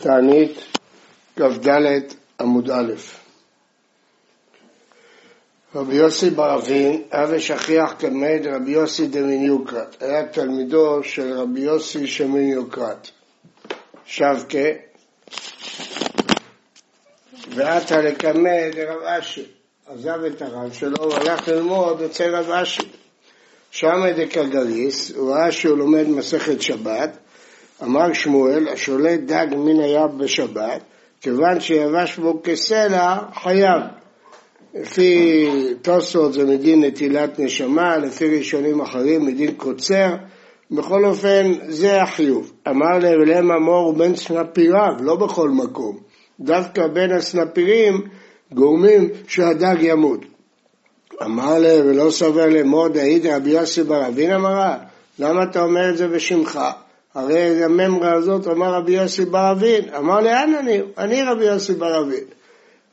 תענית כ"ד עמוד א' רבי יוסי בר אבין היה ושכיח תלמיד רבי יוסי דמיניוקרט, היה תלמידו של רבי יוסי שמיניוקרט. שבקה ועתה לקמא דרב אשי, עזב את הרב שלו והלך ללמוד אצל רב אשי. שם דקגריס, הוא ראה שהוא לומד מסכת שבת, אמר שמואל, השולט דג מן הים בשבת, כיוון שיבש בו כסלע, חייב. לפי תוספות זה מדין נטילת נשמה, לפי ראשונים אחרים מדין קוצר, בכל אופן זה החיוב. אמר להם אמור בין סנפיריו, לא בכל מקום. דווקא בין הסנפירים גורמים שהדג ימות. אמר להם ולא סובר לאמור דעיד רבי יוסי בר אבין אמרה, למה אתה אומר את זה בשמך? הרי הממרה הזאת אמר רבי יוסי בר אבין, אמר לאן אני? אני רבי יוסי בר אבין.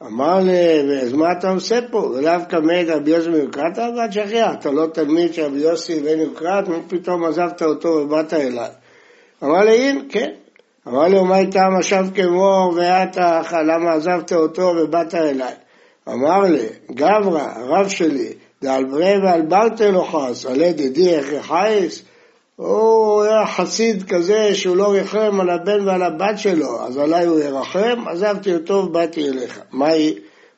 אמר לי, אז מה אתה עושה פה? ולאו קמד רבי יוסי בן ועד שכיח, אתה לא תלמיד של רבי יוסי בן יוקרת, מה פתאום עזבת אותו ובאת אליי? אמר לי, הנה, כן. אמר לי, ומה איתם עכשיו כמור ואתה, למה עזבת אותו ובאת אליי? אמר לי, גברא, הרב שלי, דאל ברי ועל ברטל אוחס, עלי דדי איך חייס? הוא היה חסיד כזה שהוא לא ריחם על הבן ועל הבת שלו, אז עליי הוא ירחם, עזבתי אותו ובאתי אליך. מה,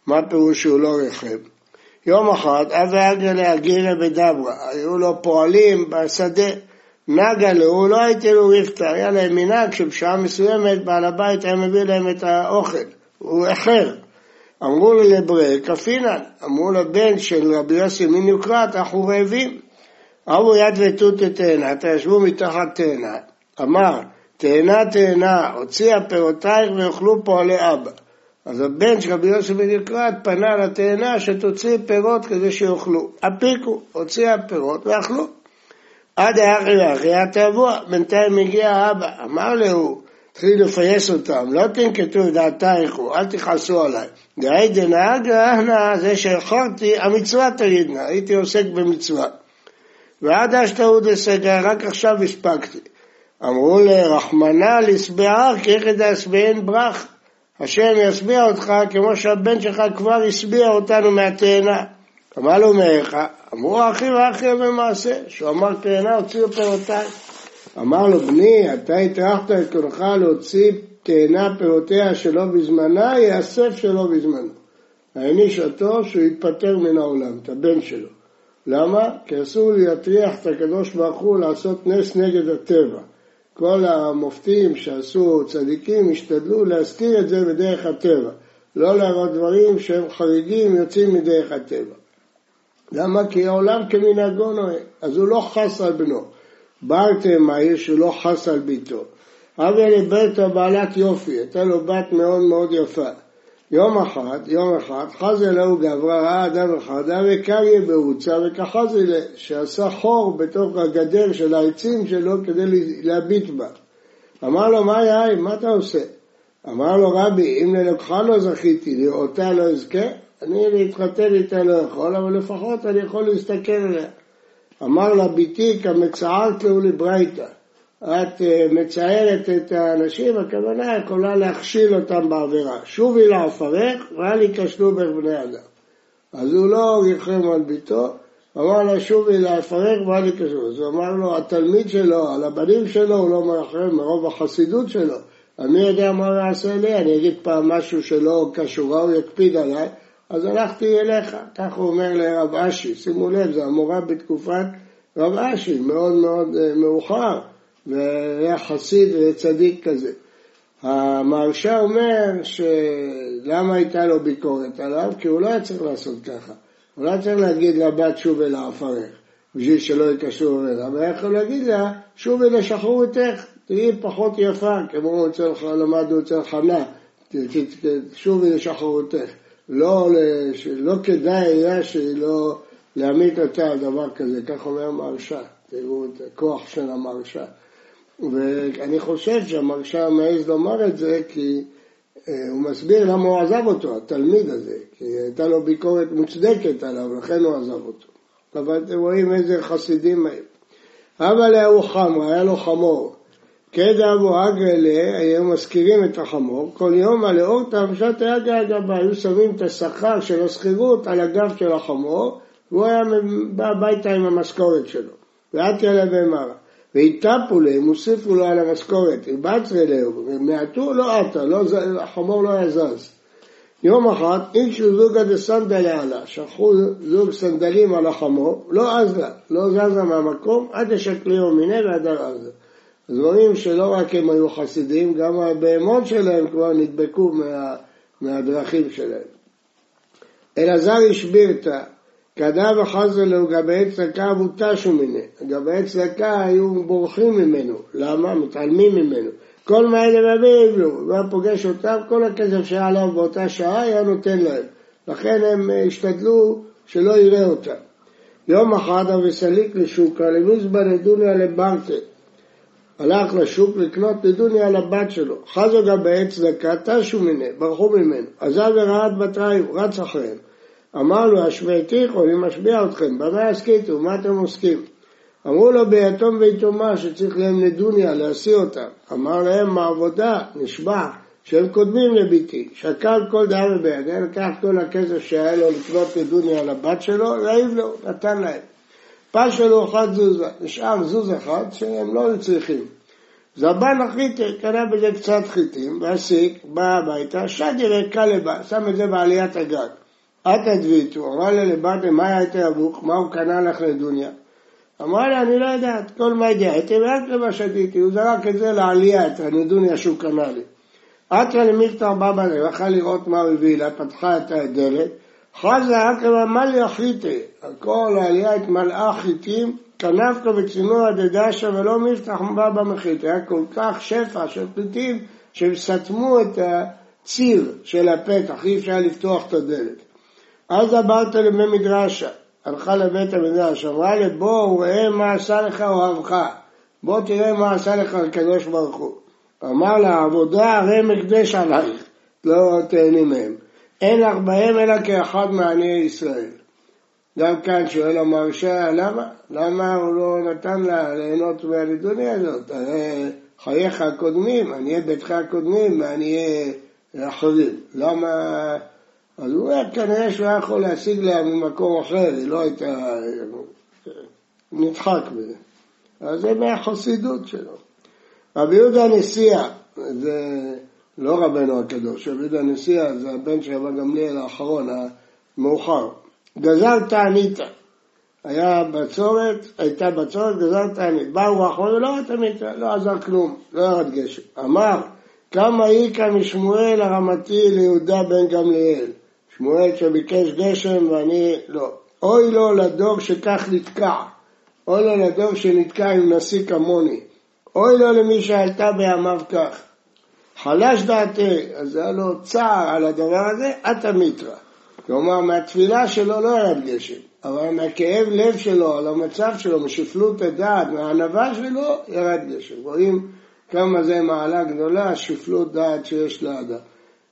מה פירוש שהוא לא ריחם? יום אחד, אבי אגרא להגירא בדברה, היו לו פועלים בשדה, נגה לו, הוא לא הייתי לו רפתא, היה להם מנהג שבשעה מסוימת בעל הבית היה מביא להם את האוכל, הוא איחר. אמרו לו לברק, אפינן, אמרו לבן של רבי יוסי מן יוקרת, אנחנו רעבים. אבו יד ותות תאנה, ישבו מתחת תאנה, אמר, תאנה תאנה, הוציאה פירותייך ויאכלו פועלי אבא. אז הבן של רבי יוסף בן יקרת פנה לתאנה שתוציא פירות כדי שיאכלו. הפיקו, הוציאה פירות ואכלו. עד האחי ואחי התאבוע, בינתיים הגיע האבא, אמר להוא, התחיל לפייס אותם, לא תנקטו את דעתייך, אל תכעסו עליי. דהי דנהג אהנה, זה שאיחרתי, המצווה תגידנה, הייתי עוסק במצווה. ועד אשתאו דסגר, רק עכשיו הספקתי. אמרו לרחמנא לשבעה כי איך דאשביען ברח. השם ישביע אותך כמו שהבן שלך כבר השביע אותנו מהתאנה. אמר לו מאיך? אמרו אחי ואחי במעשה, שהוא אמר תאנה הוציאו פירותיי. אמר לו בני, אתה הטרחת את קולך להוציא תאנה פירותיה שלא בזמנה, יאסף שלא בזמנו. העניש אותו שהוא יתפטר מן העולם, את הבן שלו. למה? כי אסור להטריח את הקדוש ברוך הוא לעשות נס נגד הטבע. כל המופתים שעשו צדיקים השתדלו להזכיר את זה בדרך הטבע. לא להראות דברים שהם חריגים יוצאים מדרך הטבע. למה? כי העולם כמנהגו נוהג, אז הוא לא חס על בנו. ברתם מהעיר שהוא לא חס על ביתו. אבי לביתו בעלת יופי, הייתה לו בת מאוד מאוד יפה. יום אחד, יום אחד, חזה להו גברא, ראה אדם היה וקריה ברוצה וכחזה לה, שעשה חור בתוך הגדר של העצים שלו כדי להביט בה. אמר לו, מה יאי, מה אתה עושה? אמר לו, רבי, אם ללקחה לא זכיתי, לראותה לא אזכה, אני להתחתן איתה לא יכול, אבל לפחות אני יכול להסתכל עליה. אמר לה, ביתי כמצערת לו לברייתא. את אה, מציירת את האנשים, הכוונה יכולה להכשיל אותם בעבירה. שובי לעפרך ואל ייכשלו בך בני אדם. אז הוא לא ריחם על ביתו, אמר לה שובי לעפרך ואל ייכשלו. אז הוא אמר לו, התלמיד שלו, על הבנים שלו, הוא לא מרחם מרוב החסידות שלו. אני יודע מה הוא יעשה לי, אני אגיד פעם משהו שלא כשורה, הוא יקפיד עליי, אז הלכתי אליך. כך הוא אומר לרב אשי, שימו לב, זה המורה בתקופת רב אשי, מאוד מאוד אה, מאוחר. והיה חסיד וצדיק כזה. המהרש"א אומר שלמה הייתה לו ביקורת עליו? כי הוא לא היה צריך לעשות ככה. הוא לא היה צריך להגיד לבת שובי לעפרך, בשביל שלא יקשרו אליו, אבל היה יכול להגיד לה, שובי לשחרורתך, תהיי פחות יפה, כמו אצל, למדנו אצל חנה, שובי לשחרורתך. לא, לא כדאי היה שלא להעמיד אותה על דבר כזה, כך אומר המהרש"א, תראו את הכוח של המהרש"א. ואני חושב שהמרשע מעז לומר את זה כי אה, הוא מסביר למה הוא עזב אותו, התלמיד הזה, כי הייתה לו ביקורת מוצדקת עליו, לכן הוא עזב אותו. אבל אתם רואים איזה חסידים היו. אבל להוא חמרה, היה לו חמור, כדאבו אגרלה, היו מזכירים את החמור, כל יום על אורתא פשט אגה אגבה, היו שמים את השכר של השכירות על הגב של החמור, והוא היה בא הביתה עם המשכורת שלו. ואתי עליה והטפו להם, הוסיפו לו על המשכורת, הרבצרי להו, מעטו לא עטה, לא, החמור לא היה זז. יום אחד, אינשו זוגה דסנדלי עלה, שלחו זוג סנדלים על החמור, לא עזה, לא זזה מהמקום, עד השקליו מיניה ועד עזה. אז רואים שלא רק הם היו חסידים, גם הבהמות שלהם כבר נדבקו מה, מהדרכים שלהם. אלעזר השבירתא, כדה וחזר לו גבי צדקה ובוטשו מיני. גבי צדקה היו בורחים ממנו. למה? מתעלמים ממנו. כל מה אלה מביאים לו, הוא היה פוגש אותם, כל הכסף שהיה להם באותה שעה היה נותן להם. לכן הם השתדלו שלא יראה אותם. יום אחד אבי סליק לשוקה, למזבא נדוניה לברטה. הלך לשוק לקנות נדוניה לבת שלו. חזו גבי צדקה, תשו מיני, ברחו ממנו. עזב ורעד בתריים, רץ אחריהם. אמר לו, השמעתיכו, אני משביע אתכם, במה הסכיתו, מה אתם עוסקים? אמרו לו ביתום ויתומה שצריך להם נדוניה, להשיא אותם. אמר להם, מעבודה, נשבע, שהם קודמים לביתי. שקל כל דם בידי, לקח כל הכסף שהיה לו לקנות נדוניה לבת שלו, רעיב לו, נתן להם. פשע לו אחד זוזה, נשאר זוז אחד שהם לא צריכים. זבן החיטה, קנה בזה קצת חיטים, והסיק, בא הביתה, שד ירקה לבא, שם את זה בעליית הגג. את הדביתו, אמר לה לבטה, מה היה יותר אבוך, מה הוא קנה לך לדוניה? אמרה לה, אני לא יודעת, כל מה ידיעתי, ורק למה שתיתי, הוא זרק את זה לעלייה, את הנדוניה שהוא קנה לי. אתרא למכתר בבא לב, הלכה לראות מה הוא הביא לה, פתחה את הדלת, חזה אקרא מלא החיטי, הכל העלייה התמלאה חיטים, כנפקא וצינוע דדשה ולא מפתח בבא מחית, היה כל כך שפע של חיטים שהם סתמו את הציר של הפתח, אי אפשר לפתוח את הדלת. אז אמרת למי מדרשה, הלכה לבית המדרש, אמרה לי בוא וראה מה עשה לך אוהבך, בוא תראה מה עשה לך הקדוש ברוך הוא. אמר לה עבודה הרי מקדש עלייך, לא תהני מהם. אין לך בהם אלא כאחד מעניי ישראל. גם כאן שואל המרשה, למה? למה הוא לא נתן לה ליהנות מהנדוניה הזאת? הרי חייך הקודמים, עניי ביתך הקודמים, ועניי אחרים. למה אז הוא אומר, כנראה שהוא היה יכול להשיג לה ממקום אחר, היא לא הייתה... נדחק בזה. אז זה מהחסידות שלו. רבי יהודה הנשיאה, זה לא רבנו הקדוש, רבי יהודה הנשיאה זה הבן של רבי גמליאל האחרון, המאוחר. גזל תעניתא. היה בצורת, הייתה בצורת, גזל תענית. באו האחרון ולא היה תענית, לא עזר כלום, לא ירד גשם. אמר, כמה איכא משמואל הרמתי ליהודה בן גמליאל. שמואל שביקש גשם ואני לא. אוי לו לדור שכך נתקע, אוי לו לדור שנתקע עם נשיא כמוני, אוי לו למי שעלתה בימיו כך. חלש דעתי, אז היה לו צער על הדבר הזה, עתה מיתרא. כלומר, מהתפילה שלו לא ירד גשם, אבל מהכאב לב שלו, על המצב שלו, משפלות הדעת, מהענווה שלו, ירד גשם. רואים כמה זה מעלה גדולה, שפלות דעת שיש לאדם.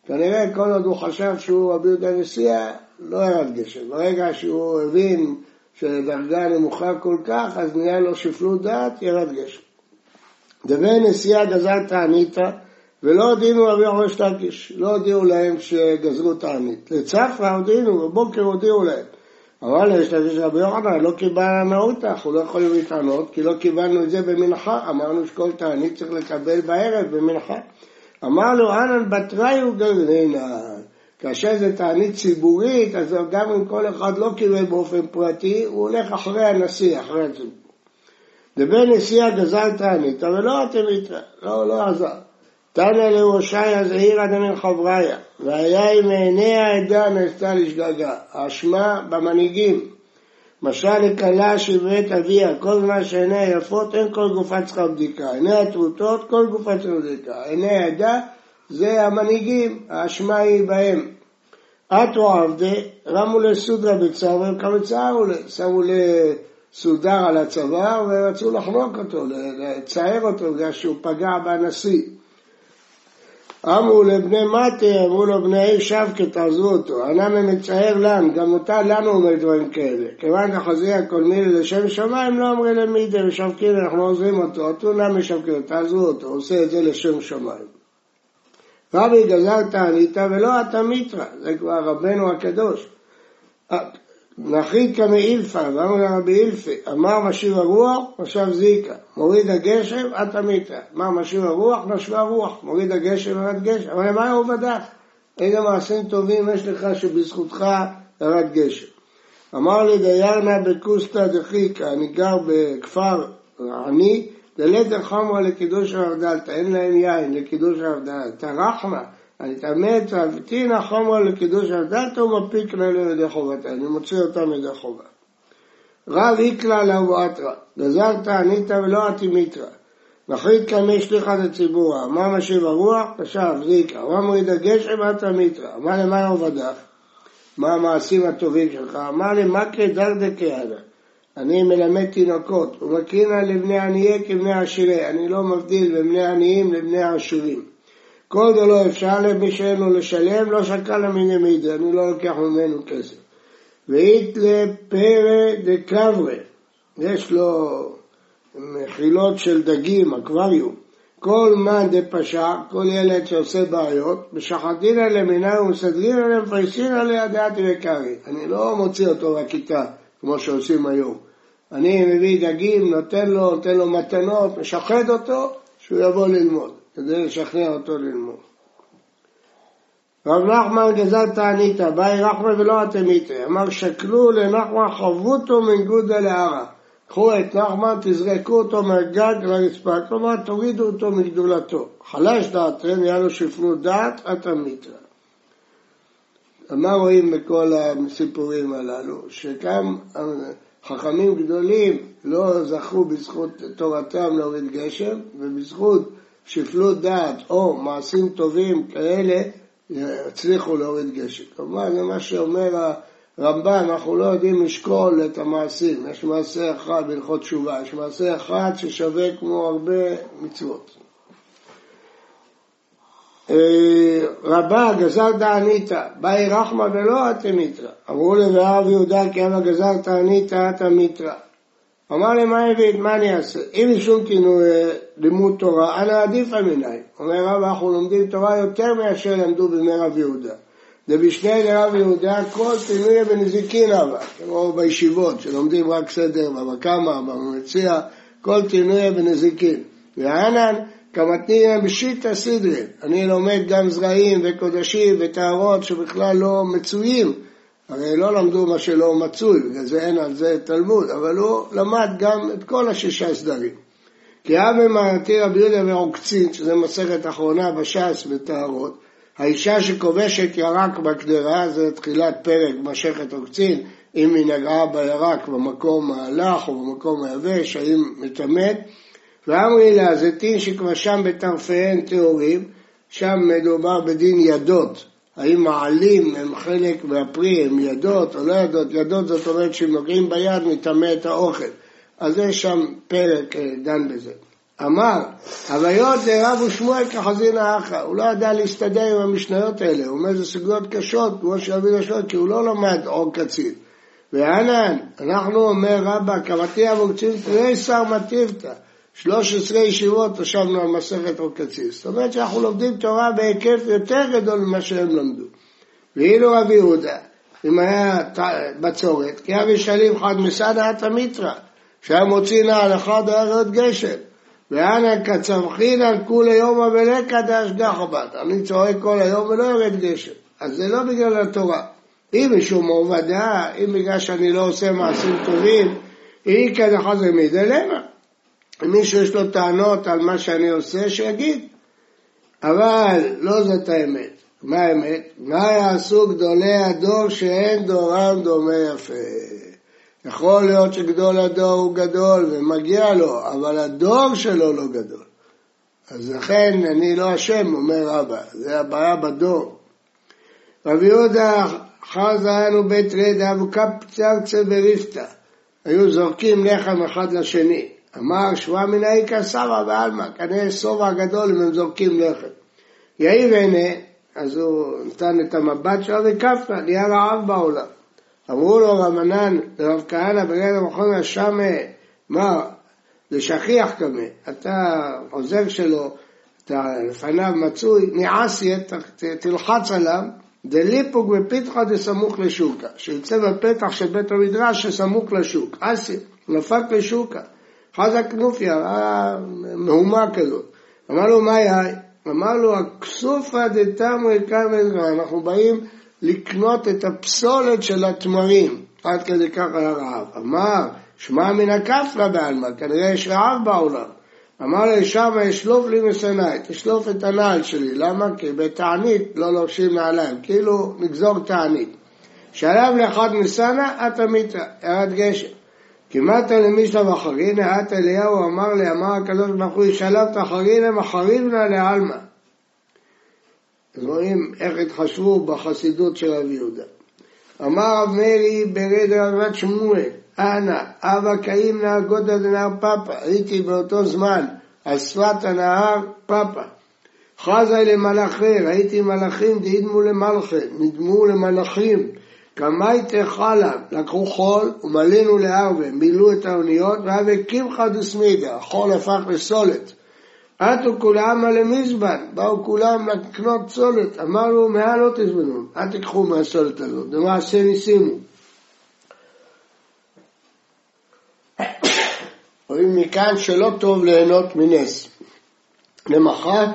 כנראה כל עוד הוא חשב שהוא רבי יהודה נשיאה, לא ירד גשם. ברגע שהוא הבין שדרגה נמוכה כל כך, אז נהיה לו שפלות דעת, ירד גשם. דבי נשיאה גזר תעניתא, ולא הודיעו רבי ראש לקיש, לא הודיעו להם שגזרו תענית. לצפרא הודיעו, בבוקר הודיעו להם. אבל יש לזה שרבי יוחנן לא קיבל מהותך, אנחנו לא יכולים להתענות, כי לא קיבלנו את זה במנחה, אמרנו שכל תענית צריך לקבל בערב במנחה. אמר לו אנן בתראי הוא גרעינה. כאשר זה תענית ציבורית, אז גם אם כל אחד לא קיבל באופן פרטי, הוא הולך אחרי הנשיא, אחרי הציבור. דבי נשיא הגזל תענית, אבל לא אתם איתה, לא, לא עזר. תנא להושעיה זעירא דמן חבריה, והיה עם עיני העדה נעשתה לשגגה. האשמה במנהיגים. משל לכלה שבבית אביה, כל זמן שעיניה יפות, אין כל גופה צריכה בדיקה. עיניה הטרוטות, כל גופה צריכה בדיקה. עיני העדה זה המנהיגים, האשמה היא בהם. אתו עבדי, רמו לסודרה בצוואר, קמצאו, שמו לסודר על הצוואר ורצו לחנוק אותו, לצער אותו בגלל שהוא פגע בנשיא. אמרו לבני מטה, אמרו לו בני העיר שבקה, תעזבו אותו. ענם מצער לן, גם מותר לנו אומר דברים כאלה. כיוון דחזיר כל לשם שמיים, לא אמרי למידי ושבקין, אנחנו לא עוזרים אותו. אותו נמי שבקין, תעזבו אותו, עושה את זה לשם שמיים. רבי גזר תענית ולא אתה מיתרא, זה כבר רבנו הקדוש. נחית כמאילפא, ואמר רבי אילפי, אמר משיב הרוח, משב זיקה, מוריד הגשם, את המיתא, אמר משיב הרוח, נשבה רוח, מוריד הגשם, ירד גשם, אבל למה הוא בדק? איזה מעשים טובים יש לך שבזכותך ירד גשם. אמר לי דיירנה בקוסטה דחיקה, אני גר בכפר עני, דלתר חמרה לקידוש הרדלתא, אין להם יין לקידוש הרדלתא, רחמה, אני תמת ואבתינא חומר לקידוש הדת ומפיק לה לידי חובתה, אני מוציא אותה מידי חובה. רב איקלה לאו אתרא, גזרת ענית ולא אטימיתרא. נחריד כמי שליחת הציבור, מה משיב הרוח? פשב, זיקה, מה מוריד הגשם? אתא מיתרא. מה למה עובדך? מה המעשים הטובים שלך? אמר לי, מה כדר דקהנה? אני מלמד תינוקות, ומקרינה לבני עניי כבני עשירי, אני לא מבדיל בין בני עניים לבני עשירים. כל זה לא אפשר למי שאין לו לשלם, לא שקל למיני מידי, אני לא לוקח ממנו כסף. ואית לפרא דקברה, יש לו מחילות של דגים, אקווריום. כל מאן דפשע, כל ילד שעושה בעיות, משחטינא למינא ומסדרינא למפייסינא לידעתי וקרעי. אני לא מוציא אותו לכיתה, כמו שעושים היום. אני מביא דגים, נותן לו, נותן לו מתנות, משחט אותו, שהוא יבוא ללמוד. כדי לשכנע אותו ללמוד. רב נחמן גזל תענית, באי רחמה ולא אתמיתא, אמר שקלו לנחמן חבותו מנגודה לערה. קחו את נחמן, תזרקו אותו מהגג לרצפה, כלומר תורידו אותו מגדולתו. חלש דעתכם, היה לו שפלות דעת, אתמיתא. מה רואים בכל הסיפורים הללו? שגם חכמים גדולים לא זכו בזכות תורתם להוריד גשם, ובזכות שפלות דעת או מעשים טובים כאלה יצליחו להוריד גשם. כמובן זה מה שאומר הרמב"ן, אנחנו לא יודעים לשקול את המעשים. יש מעשה אחד בהלכות תשובה, יש מעשה אחד ששווה כמו הרבה מצוות. אה, רבה גזל דעניתא, באי רחמא ולא אתמיתרא. אמרו לרב יהודה כי אבא גזל תעניתא אתמיתרא. אמר לי מה הביא, מה אני אעשה? אם משום כינוי לימוד תורה, אנא עדיפא מנהי. אומר רב, אנחנו לומדים תורה יותר מאשר למדו בימי רב יהודה. ובשני לרב יהודה כל פינוי בנזיקין אבל, כמו בישיבות, שלומדים רק סדר בבא קמא, במציע, כל פינוי בנזיקין. וענן, כמתנינא בשיטא סדרין. אני לומד גם זרעים וקודשים וטהרות שבכלל לא מצויים. הרי לא למדו מה שלא מצוי, בגלל זה אין על זה תלמוד, אבל הוא למד גם את כל השישה סדרים. כי אבי מעתי רבי יהודה ועוקצין, שזה מסכת אחרונה בש"ס בטהרות, האישה שכובשת ירק בקדרה, זה תחילת פרק משכת עוקצין, אם היא נגעה בירק במקום הלך או במקום היבש, האם מטמאת, ואמרי לה, זיתין שכבשם בטרפיהן טהורים, שם מדובר בדין ידות, האם מעלים הם חלק מהפרי, הם ידות או לא ידות, ידות זאת אומרת שאם נוגעים ביד מטמא את האוכל. אז יש שם פרק אה, דן בזה. אמר, הוויות דרב ושמואל כחזין האחא, הוא לא ידע להסתדר עם המשניות האלה, הוא אומר זה סוגיות קשות, כמו שאבינו שואל, כי הוא לא למד אור קצין. וענן, אנחנו אומר רבא, קראתי אבו קצין תראי שר מטיבתא, 13 ישיבות ישבנו על מסכת עוקציס. זאת אומרת שאנחנו לומדים תורה בהיקף יותר גדול ממה שהם למדו. ואילו רבי יהודה, אם היה בצורת, כי אבי שלים חד מסעדה התמיתרא, שהיה מוציא נעל אחד היה רד גשם. ואנא כצמחינן כולי יומא ולקא דאשגחא בת. אני צועק כל היום ולא יורד גשם. אז זה לא בגלל התורה. אם משום עובדה, אם בגלל שאני לא עושה מעשים טובים, אי כדחזר מידי למה? אם מישהו יש לו טענות על מה שאני עושה, שיגיד. אבל לא זאת האמת. מה האמת? מה יעשו גדולי הדור שאין דורם דומה יפה? יכול להיות שגדול הדור הוא גדול ומגיע לו, אבל הדור שלו לא גדול. אז לכן אני לא אשם, אומר רבא, זה הבעיה בדור. רבי יהודה חזה לנו בית רדע וקפצרצה בריפתא. היו זורקים לחם אחד לשני. אמר מן האיכא סבא בעלמא, כנראה שובע גדול אם הם זורקים לחם. יהי והנה, אז הוא נתן את המבט שלו וכפנה, נהיה רעב בעולם. אמרו לו רמנן לרב כהנא ברגע המכון השם, מה, זה שכיח כמה, אתה עוזר שלו, אתה לפניו מצוי, ניעסי, תלחץ עליו, דליפוק בפתחא דסמוך לשוקה, שיוצא בפתח של בית המדרש שסמוך לשוק, אסי, נפק לשוקה, חזק כנופיה, מהומה כזאת. אמר לו, מה היה? אמר לו, הכסופה דתמרי קמא אנחנו באים לקנות את הפסולת של התמרים, עד כדי כך היה רעב. אמר, שמע מן הכפרא בעלמא, כנראה יש רעב בעולם. אמר לי, שמה אשלוף לי משנאי, תשלוף את הנעל שלי. למה? כי בתענית לא לובשים נעליים, כאילו נגזור תענית. שלב לאחד מסנה, אתה מיתא, ירד גשם. כמעט למישלב אחרינא, את אליהו אמר לי, אמר הקדוש ברוך הוא, שלבת אחרינא מחריבנא לעלמא. רואים איך התחשבו בחסידות של רבי יהודה. אמר רב מאירי ברד רבת שמואל, אנא, אבא קאים נהגות עד נהר פאפה, הייתי באותו זמן על שפת הנהר פאפה. חזי למלאכי, ראיתי מלאכים דהידמו למלכי, נדמו למלאכים. קמייתי חלה, לקחו חול ומלינו לארבה, מילאו את האוניות, והווה קמחא דסמידה, החול הפך לסולת. עטו כולמה למזבן, באו כולם לקנות סולת, אמרנו, מה לא תזמנו, אל תיקחו מהסולת הזאת, למעשה ניסינו. רואים מכאן שלא טוב ליהנות מנס. למחרת,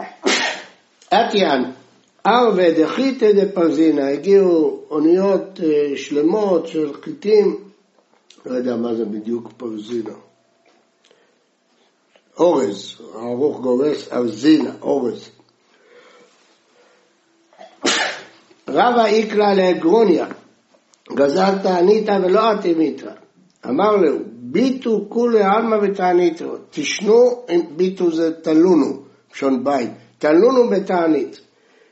אטיאן, ארווה דחיתא דפרזינה, הגיעו אוניות אה, שלמות של חיטים, לא יודע מה זה בדיוק פרזינה. אורז, ערוך גורס ארזינה, אורז. רבא איקרא לאגרוניה, גזרת עניתא ולא אטימיתא. אמר לו, ביטו כולי עלמא ותעניתו, תשנו, ביטו זה תלונו, לשון בית, תלונו בתענית.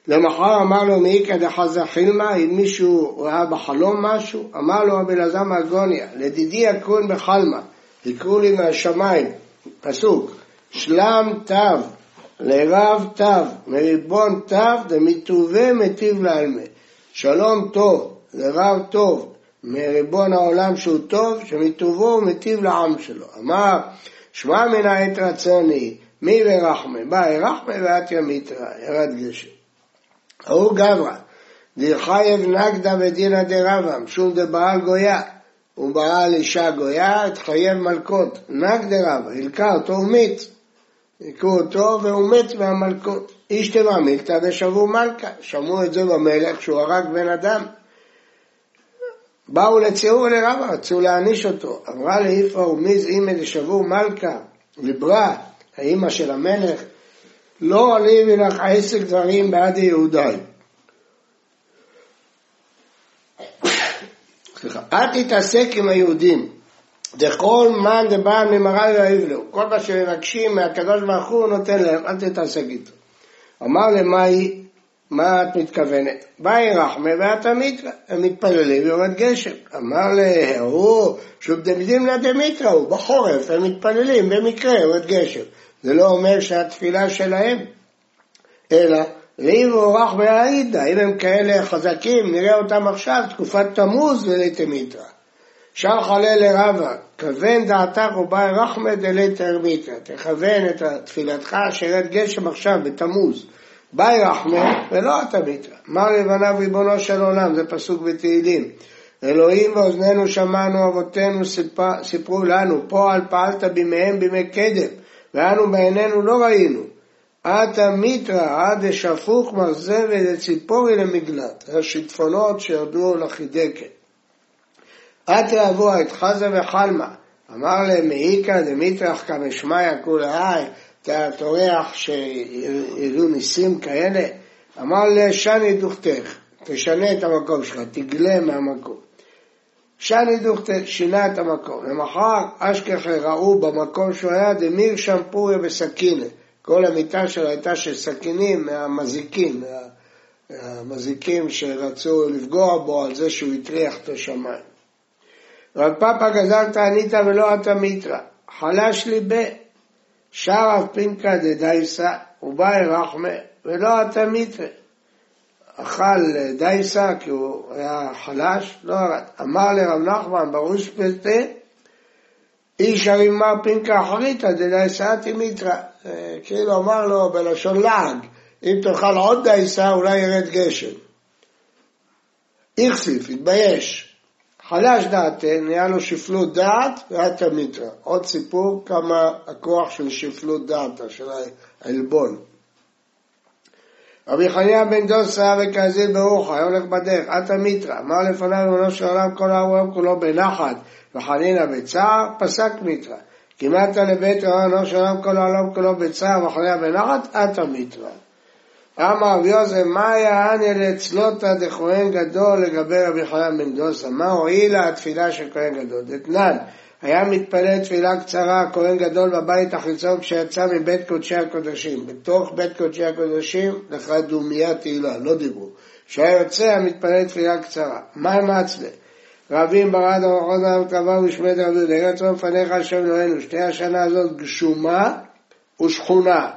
למחר אמר לו מאיכא דחזה חילמה, אם מישהו ראה בחלום משהו, אמר לו רבי אלעזר מאגוניה, לדידי הכהן בחלמה, יקראו לי מהשמיים, פסוק, שלם תו, לרב תו, מריבון תו, דמטובי מטיב לעלמה. שלום טוב, לרב טוב, מריבון העולם שהוא טוב, שמטובו הוא מטיב לעם שלו. אמר, שמע מן העת רצוני, מי ורחמה? באי רחמה ואת ימיתרא, ירד גשם. ההוא גברא, דרחייב נגדה ודינא דרבם, שום דבעל גויה. הוא בעל אישה גויה, התחייב מלכות, נג דרבא, הלקה אותו ומת. הכו אותו והוא מת מהמלכות. איש תמה מילתא ושבו מלכה. שמעו את זה במלך שהוא הרג בן אדם. באו לציור לרבא, רצו להעניש אותו. אמרה לאיפרא ומיז אימא דשבור מלכה, לברה, האימא של המלך, לא עלי מלך עסק דברים בעד יהודי. סליחה, אל תתעסק עם היהודים. דכל מן דבא ממרא יאהב לו. כל מה שמבקשים מהקדוש ברוך הוא נותן להם, אל תתעסק איתו. אמר למאי מה את מתכוונת? באי רחמה ואתה מיתרא, הם מתפללים ויורד גשם. אמר להוא, שוב דמדים לדמיתרא, הוא בחורף, הם מתפללים, במקרה יורד גשם. זה לא אומר שהתפילה שלהם, אלא ואיבו רחמה העידה, אם הם כאלה חזקים, נראה אותם עכשיו, תקופת תמוז ולתמיתרא. שר חלה לרבה, כוון דעתך ובאי רחמה דליתר מיתרא, תכוון את תפילתך שירד גשם עכשיו בתמוז. באי רחמה ולא ביטרה. מה לבניו ריבונו של עולם, זה פסוק בתהילים. אלוהים ואוזנינו שמענו, אבותינו סיפר, סיפרו לנו, פועל פעלת בימיהם בימי קדם, ואנו בעינינו לא ראינו. עתה מיתרא עד דשפוך מרזה ולציפורי למגלת, השיטפונות שירדו לחידקת. עתה אבוה את חזה וחלמה, אמר להם מעיקא דמיטרח כמשמיא כולי אתה טורח שידעו ניסים כאלה? אמר לשני דוכתך, תשנה את המקום שלך, תגלה מהמקום. שני דוכתך שינה את המקום. למחר אשכחה ראו במקום שהוא היה דמיר שמפוריה וסכינה. כל המיטה שלו הייתה של סכינים מהמזיקים, מהמזיקים שרצו לפגוע בו על זה שהוא הטריח את השמיים. רב פאפה גזלת ענית ולא אתה מיתרא, חלש ליבה. שרף פינקא דדייסה ובאי רחמה ולא התמיתרי. אכל דייסה כי הוא היה חלש, לא ירד. אמר לרב נחמן ברוש פלטה איש הרימה פינקא אחריתא דדייסה תמיתרא. כאילו אמר לו בלשון לעג, אם תאכל עוד דייסה אולי ירד גשם. איכסיף, התבייש. חלש דעתן, נהיה לו שפלות דעת ואת המיתרא. עוד סיפור כמה הכוח של שפלות דעתה, של העלבון. רבי חניה בן דוסה וכזיל ברוך, היה הולך בדרך, את המיתרא, אמר לפניו ריבונו של עולם כל העולם כולו בנחת וחנינה בצער, פסק מיתרא. כמעט לבית ריבונו של עולם כל העולם כולו בצער וחנינה בנחת, את המיתרא. אמר רבי יוזף, מה היה עניה לצלותא דכהן גדול לגבי רבי חנן בן דוסה? מה הועילה התפילה של כהן גדול? דתנן, היה מתפלל תפילה קצרה, כהן גדול בבית החיצון כשיצא מבית קודשי הקודשים. בתוך בית קודשי הקודשים לך דומיה תהילה, לא דיברו. כשהיה יוצא היה מתפלל תפילה קצרה. מה מצלה? רבים ברד אורחות העם קבע ושמד רבי יהודה, ארץ לפניך השם אלוהינו, שתי השנה הזאת גשומה ושכונה.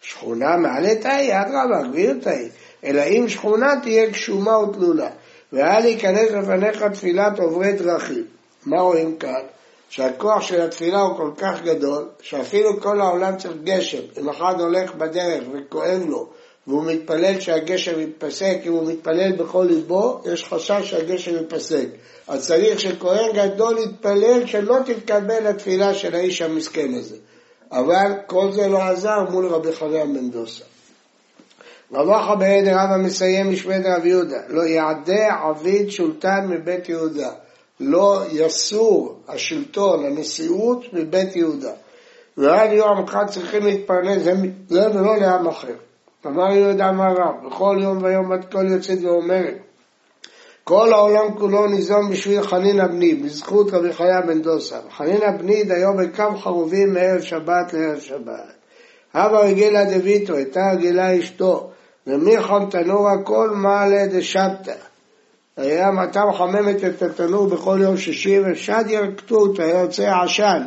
שכונה מעלה תאי, אדרבה, גביר תאי. אלא אם שכונה תהיה גשומה ותלולה. והיה להיכנס לפניך תפילת עוברי דרכים. מה רואים כאן? שהכוח של התפילה הוא כל כך גדול, שאפילו כל העולם צריך גשם. אם אחד הולך בדרך וכואב לו, והוא מתפלל שהגשם ייפסק, אם הוא מתפלל בכל ליבו, יש חשש שהגשם ייפסק. אז צריך שכהן גדול יתפלל שלא תתקבל התפילה של האיש המסכן הזה. אבל כל זה לא עזר מול רבי חנן בן דוסה. רבחה בעד רבא מסיים משמד רב יהודה, לא יעדה עביד שולטן מבית יהודה, לא יסור השלטון, הנשיאות מבית יהודה. ועד יום אחד צריכים להתפרנס, זה, זה ולא לעם אחר. אמר יהודה אמר רב, בכל יום ויום בת כל יוצאת ואומרת, כל העולם כולו ניזום בשביל חנינא בני, בזכות רבי חיה בן דוסה. חנינא בני דיו בקו חרובים מערב שבת לערב שבת. הווה רגילה דביטו, הייתה רגילה אשתו, ומיכון תנורה כל מעלה דשבתא. היה הייתה מחממת את התנור בכל יום שישי, ושד ילקטו אותו, היה יוצא עשן.